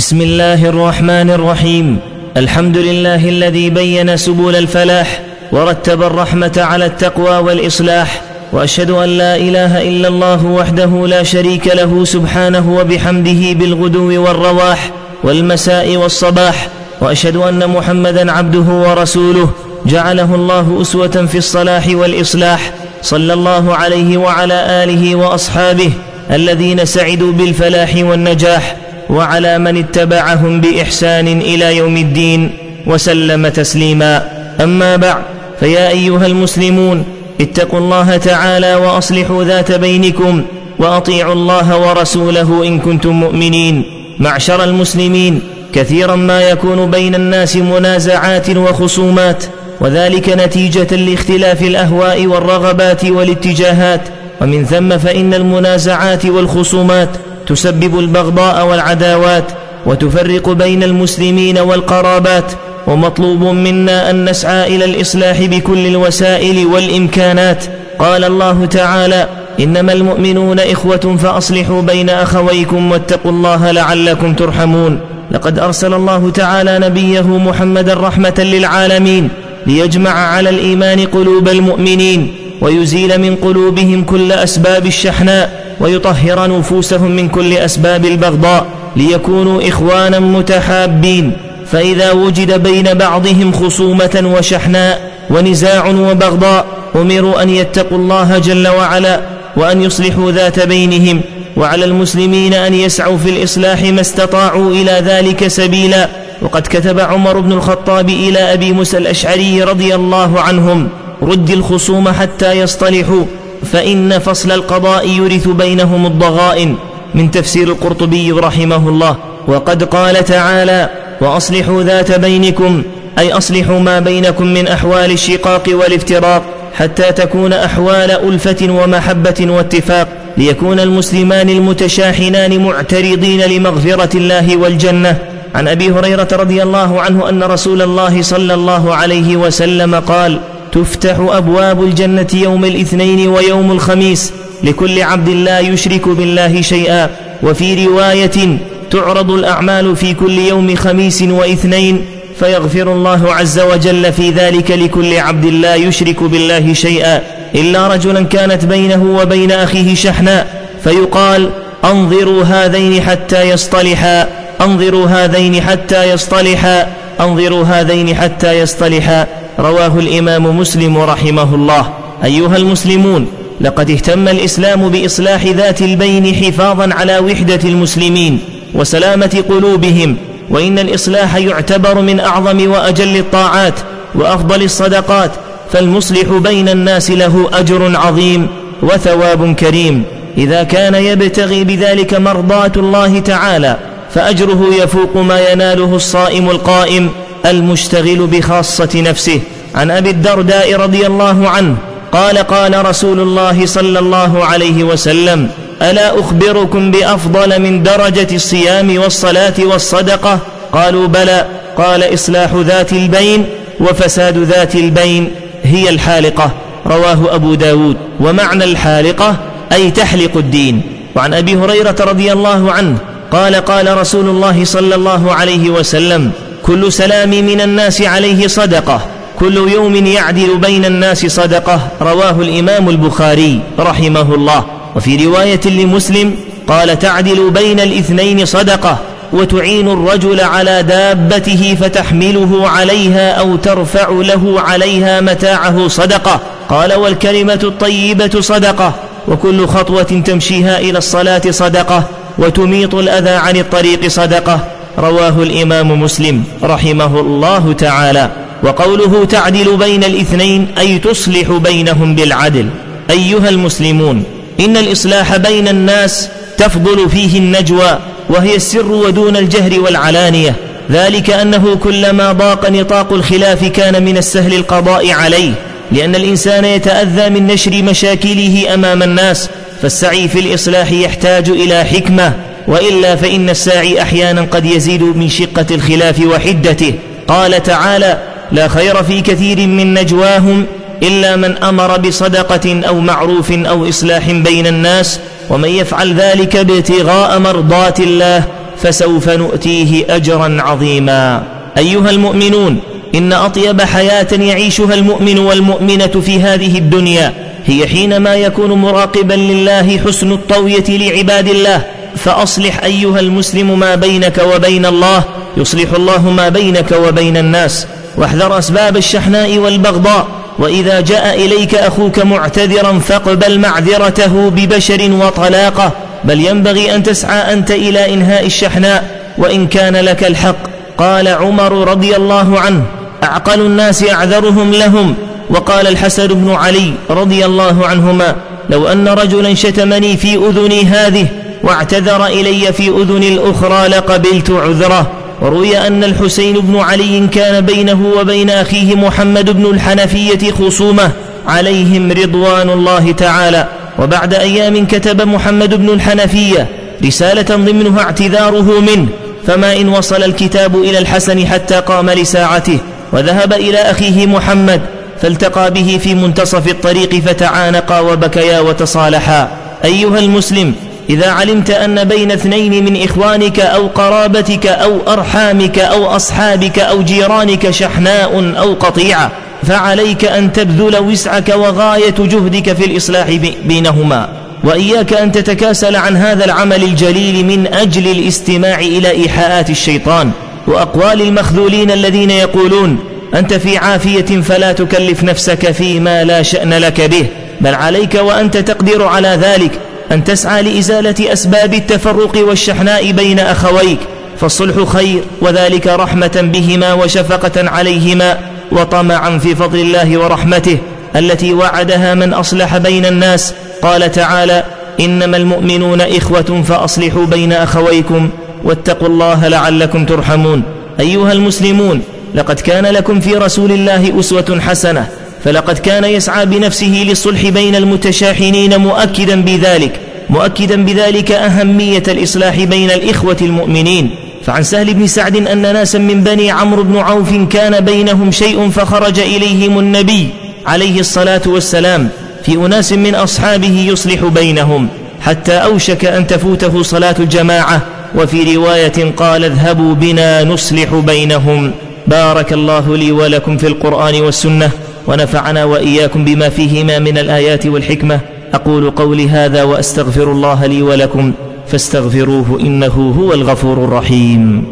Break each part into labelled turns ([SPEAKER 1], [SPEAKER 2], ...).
[SPEAKER 1] بسم الله الرحمن الرحيم. الحمد لله الذي بين سبل الفلاح ورتب الرحمة على التقوى والإصلاح وأشهد أن لا إله إلا الله وحده لا شريك له سبحانه وبحمده بالغدو والرواح والمساء والصباح وأشهد أن محمدا عبده ورسوله جعله الله أسوة في الصلاح والإصلاح صلى الله عليه وعلى آله وأصحابه الذين سعدوا بالفلاح والنجاح. وعلى من اتبعهم بإحسان إلى يوم الدين وسلم تسليما. أما بعد فيا أيها المسلمون اتقوا الله تعالى وأصلحوا ذات بينكم وأطيعوا الله ورسوله إن كنتم مؤمنين. معشر المسلمين كثيرا ما يكون بين الناس منازعات وخصومات وذلك نتيجة لاختلاف الأهواء والرغبات والاتجاهات. ومن ثم فإن المنازعات والخصومات تسبب البغضاء والعداوات وتفرق بين المسلمين والقرابات ومطلوب منا أن نسعى إلى الإصلاح بكل الوسائل والإمكانات. قال الله تعالى إنما المؤمنون إخوة فأصلحوا بين أخويكم واتقوا الله لعلكم ترحمون. لقد أرسل الله تعالى نبيه محمدا رحمة للعالمين ليجمع على الإيمان قلوب المؤمنين ويزيل من قلوبهم كل أسباب الشحناء. ويطهر نفوسهم من كل أسباب البغضاء ليكونوا إخوانا متحابين. فإذا وجد بين بعضهم خصومة وشحناء ونزاع وبغضاء أمروا أن يتقوا الله جل وعلا وأن يصلحوا ذات بينهم وعلى المسلمين أن يسعوا في الإصلاح ما استطاعوا إلى ذلك سبيلا. وقد كتب عمر بن الخطاب إلى أبي موسى الأشعري رضي الله عنهم رد الخصوم حتى يصطلحوا فإن فصل القضاء يورث بينهم الضغائن من تفسير القرطبي رحمه الله. وقد قال تعالى وأصلحوا ذات بينكم أي أصلحوا ما بينكم من أحوال الشقاق والافتراق حتى تكون أحوال ألفة ومحبة واتفاق ليكون المسلمان المتشاحنان معترضين لمغفرة الله والجنة. عن أبي هريرة رضي الله عنه أن رسول الله صلى الله عليه وسلم قال تفتح أبواب الجنة يوم الاثنين ويوم الخميس لكل عبد لا يشرك بالله شيئا. وفي رواية تعرض الأعمال في كل يوم خميس واثنين فيغفر الله عز وجل في ذلك لكل عبد لا يشرك بالله شيئا. إلا رجلا كانت بينه وبين أخيه شحناء فيقال انظروا هذين حتى يصطلحا انظروا هذين حتى يصطلحا انظروا هذين حتى يصطلحا. رواه الإمام مسلم رحمه الله. أيها المسلمون لقد اهتم الإسلام بإصلاح ذات البين حفاظا على وحدة المسلمين وسلامة قلوبهم وإن الإصلاح يعتبر من أعظم وأجل الطاعات وأفضل الصدقات فالمصلح بين الناس له أجر عظيم وثواب كريم. إذا كان يبتغي بذلك مرضاة الله تعالى فأجره يفوق ما يناله الصائم القائم المشتغل بخاصة نفسه. عن أبي الدرداء رضي الله عنه قال قال رسول الله صلى الله عليه وسلم ألا أخبركم بأفضل من درجة الصيام والصلاة والصدقة؟ قالوا بلى. قال إصلاح ذات البين وفساد ذات البين هي الحالقة. رواه أبو داود. ومعنى الحالقة أي تحلق الدين. وعن أبي هريرة رضي الله عنه قال قال رسول الله صلى الله عليه وسلم كل سلام من الناس عليه صدقة. كل يوم يعدل بين الناس صدقة. رواه الإمام البخاري رحمه الله. وفي رواية لمسلم قال تعدل بين الاثنين صدقة. وتعين الرجل على دابته فتحمله عليها أو ترفع له عليها متاعه صدقة. قال والكلمة الطيبة صدقة. وكل خطوة تمشيها إلى الصلاة صدقة. وتميط الأذى عن الطريق صدقة. رواه الإمام مسلم رحمه الله تعالى. وقوله تعدل بين الاثنين أي تصلح بينهم بالعدل. أيها المسلمون إن الإصلاح بين الناس تفضل فيه النجوى وهي السر ودون الجهر والعلانية. ذلك أنه كلما ضاق نطاق الخلاف كان من السهل القضاء عليه. لأن الإنسان يتأذى من نشر مشاكله أمام الناس فالسعي في الإصلاح يحتاج إلى حكمة. وإلا فإن الساعي أحيانا قد يزيد من شقة الخلاف وحدته. قال تعالى لا خير في كثير من نجواهم إلا من أمر بصدقة أو معروف أو إصلاح بين الناس ومن يفعل ذلك ابتغاء مرضات الله فسوف نؤتيه أجرا عظيما. أيها المؤمنون إن أطيب حياة يعيشها المؤمن والمؤمنة في هذه الدنيا هي حينما يكون مراقبا لله حسن الطوية لعباد الله فأصلح أيها المسلم ما بينك وبين الله يصلح الله ما بينك وبين الناس واحذر أسباب الشحناء والبغضاء وإذا جاء إليك أخوك معتذرا فاقبل معذرته ببشر وطلاقة بل ينبغي أن تسعى أنت إلى إنهاء الشحناء وإن كان لك الحق. قال عمر رضي الله عنه أعقل الناس أعذرهم لهم. وقال الحسن بن علي رضي الله عنهما لو أن رجلا شتمني في أذني هذه واعتذر إلي في أذن الأخرى لقبلت عذره. وروي أن الحسين بن علي كان بينه وبين أخيه محمد بن الحنفية خصومة. عليهم رضوان الله تعالى. وبعد أيام كتب محمد بن الحنفية رسالة ضمنها اعتذاره منه. فما إن وصل الكتاب إلى الحسن حتى قام لساعته. وذهب إلى أخيه محمد فالتقى به في منتصف الطريق فتعانقا وبكيا وتصالحا. أيها المسلم إذا علمت أن بين اثنين من إخوانك أو قرابتك أو أرحامك أو أصحابك أو جيرانك شحناء أو قطيعه فعليك أن تبذل وسعك وغاية جهدك في الإصلاح بينهما. وإياك أن تتكاسل عن هذا العمل الجليل من أجل الاستماع إلى إيحاءات الشيطان وأقوال المخذولين الذين يقولون أنت في عافية فلا تكلف نفسك فيما لا شأن لك به بل عليك وأنت تقدر على ذلك. أن تسعى لإزالة أسباب التفرق والشحناء بين أخويك فالصلح خير وذلك رحمة بهما وشفقة عليهما وطمعا في فضل الله ورحمته التي وعدها من أصلح بين الناس. قال تعالى إنما المؤمنون إخوة فأصلحوا بين أخويكم واتقوا الله لعلكم ترحمون. أيها المسلمون لقد كان لكم في رسول الله أسوة حسنة فلقد كان يسعى بنفسه للصلح بين المتشاحنين مؤكدا بذلك مؤكدا بذلك أهمية الإصلاح بين الإخوة المؤمنين. فعن سهل بن سعد أن ناسا من بني عمرو بن عوف كان بينهم شيء فخرج إليهم النبي عليه الصلاة والسلام في أناس من أصحابه يصلح بينهم حتى أوشك أن تفوته صلاة الجماعة. وفي رواية قال اذهبوا بنا نصلح بينهم بارك الله لي ولكم في القرآن والسنة. ونفعنا وإياكم بما فيهما من الآيات والحكمة. أقول قولي هذا وأستغفر الله لي ولكم فاستغفروه إنه هو الغفور الرحيم.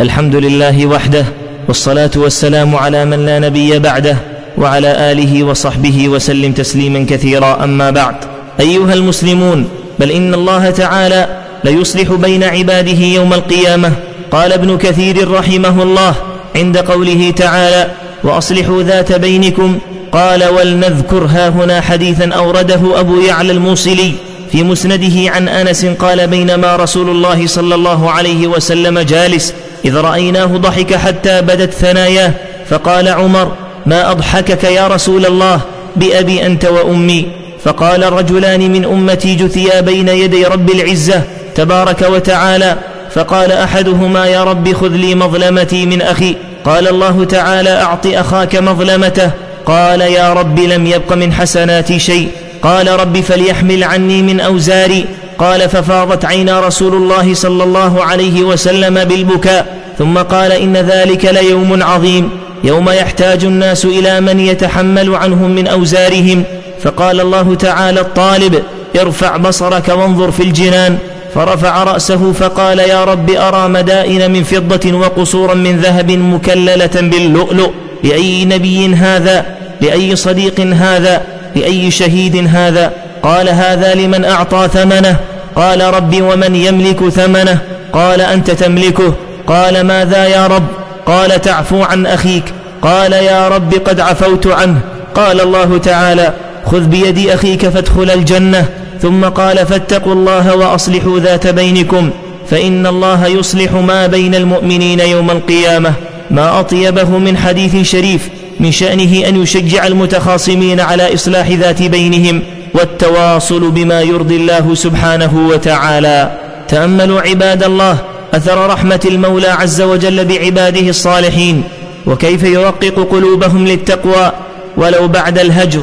[SPEAKER 1] الحمد لله وحده والصلاة والسلام على من لا نبي بعده وعلى آله وصحبه وسلم تسليما كثيرا. أما بعد أيها المسلمون بل إن الله تعالى ليصلح بين عباده يوم القيامة. قال ابن كثير رحمه الله عند قوله تعالى وأصلحوا ذات بينكم. قال ولنذكر ها هنا حديثا أورده أبو يعلى الموصلي في مسنده عن أنس قال بينما رسول الله صلى الله عليه وسلم جالس إذ رأيناه ضحك حتى بدت ثناياه. فقال عمر ما أضحكك يا رسول الله بأبي أنت وأمي؟ فقال رجلان من أمتي جثيا بين يدي رب العزة تبارك وتعالى. فقال أحدهما يا رب خذ لي مظلمتي من أخي. قال الله تعالى أعط أخاك مظلمته. قال يا رب لم يبق من حسناتي شيء. قال رب فليحمل عني من أوزاري. قال ففاضت عينا رسول الله صلى الله عليه وسلم بالبكاء. ثم قال إن ذلك ليوم عظيم. يوم يحتاج الناس إلى من يتحمل عنهم من أوزارهم. فقال الله تعالى الطالب ارفع بصرك وانظر في الجنان. فرفع رأسه فقال يا رب أرى مدائن من فضة وقصورا من ذهب مكللة باللؤلؤ لأي نبي هذا؟ لأي صديق هذا؟ لأي شهيد هذا؟ قال هذا لمن أعطى ثمنه؟ قال رب ومن يملك ثمنه؟ قال أنت تملكه؟ قال ماذا يا رب؟ قال تعفو عن أخيك. قال يا رب قد عفوت عنه. قال الله تعالى خذ بيد أخيك فادخل الجنة. ثم قال فاتقوا الله وأصلحوا ذات بينكم فإن الله يصلح ما بين المؤمنين يوم القيامة ما أطيبه من حديث شريف من شأنه أن يشجع المتخاصمين على إصلاح ذات بينهم والتواصل بما يرضي الله سبحانه وتعالى. تأملوا عباد الله أثر رحمة المولى عز وجل بعباده الصالحين وكيف يرقق قلوبهم للتقوى ولو بعد الهجر.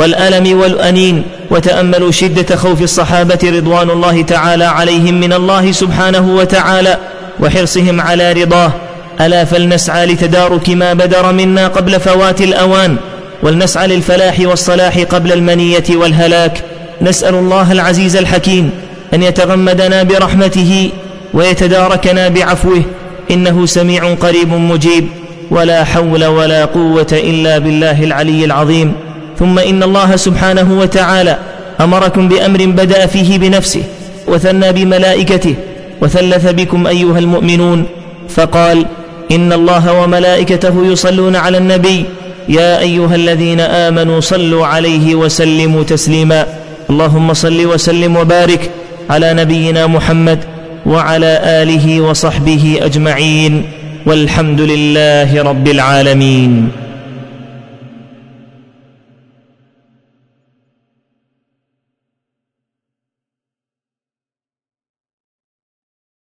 [SPEAKER 1] والألم والأنين وتأملوا شدة خوف الصحابة رضوان الله تعالى عليهم من الله سبحانه وتعالى وحرصهم على رضاه. ألا فلنسعى لتدارك ما بدر منا قبل فوات الأوان ولنسعى للفلاح والصلاح قبل المنية والهلاك. نسأل الله العزيز الحكيم أن يتغمدنا برحمته ويتداركنا بعفوه إنه سميع قريب مجيب. ولا حول ولا قوة إلا بالله العلي العظيم. ثم إن الله سبحانه وتعالى أمركم بأمر بدأ فيه بنفسه وثنى بملائكته وثلث بكم أيها المؤمنون فقال إن الله وملائكته يصلون على النبي يا أيها الذين آمنوا صلوا عليه وسلموا تسليما اللهم صل وسلم وبارك على نبينا محمد وعلى آله وصحبه أجمعين والحمد لله رب العالمين